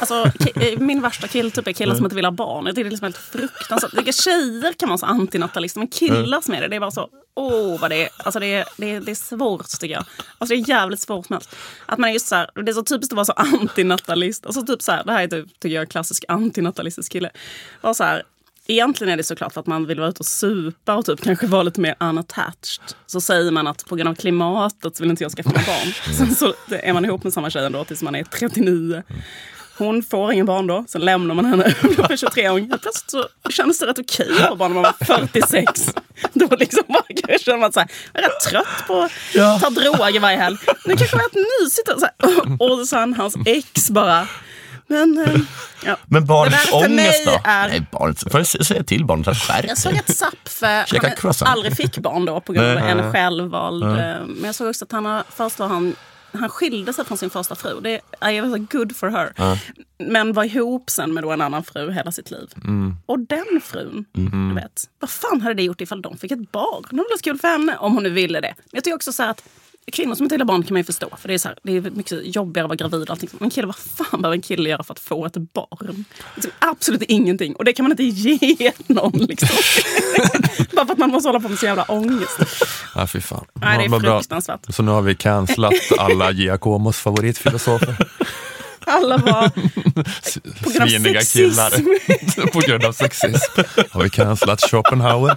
Alltså, eh, min värsta killtyp är killar som inte vill ha barn. Jag tycker det är liksom helt fruktansvärt. Tycker Tjejer kan vara så antinatalister, men killar som är det, det är bara så... Åh, vad det är. Alltså, det, är, det, är, det är svårt, tycker jag. Alltså, det är jävligt svårt med allt. Att man är just så här, det är så typiskt att vara så antinatalist. Alltså, typ så här, det här är typ, tycker jag, en klassisk antinatalistisk kille. Var så här, Egentligen är det såklart för att man vill vara ute och supa och typ kanske vara lite mer unattached. Så säger man att på grund av klimatet så vill inte jag skaffa barn. Sen så är man ihop med samma tjej ändå tills man är 39. Hon får ingen barn då, sen lämnar man henne när 23 år. Helt Plötsligt så kändes det rätt okej att få barn när man var 46. Då liksom bara känner man är rätt trött på att Ja. ta droger varje helg. Nu kanske det var ett mysigt. Och, så här, och sen hans ex bara, men eh, ja. Men barnets ångest då? är- Nej, barnet, får jag säga till barnet att skärp Jag såg att Zapfe han aldrig fick barn då på grund av en självvald. eh, Men jag såg också att han har, först var han han skilde sig från sin första fru. Det är var så good for her. Men var ihop sen med då en annan fru hela sitt liv. Och den frun, du vet. Vad fan hade det gjort ifall de fick ett barn? Det var kul för henne om hon nu ville det. Men jag tycker också så att kvinnor som inte vill ha barn kan man ju förstå. För det är, så här, det är mycket jobbigare att vara gravid. och allting. Men kille, vad fan behöver en kille göra för att få ett barn? Liksom, absolut ingenting. Och det kan man inte ge någon. Liksom. Bara för att man måste hålla på med så jävla ångest. Ja, fy fan. Nej, det är bra. fruktansvärt. Så nu har vi cancelat alla Giacomos favoritfilosofer. Alla var på grund av Sviniga sexism. killar. På grund av sexism har vi cancelat Schopenhauer.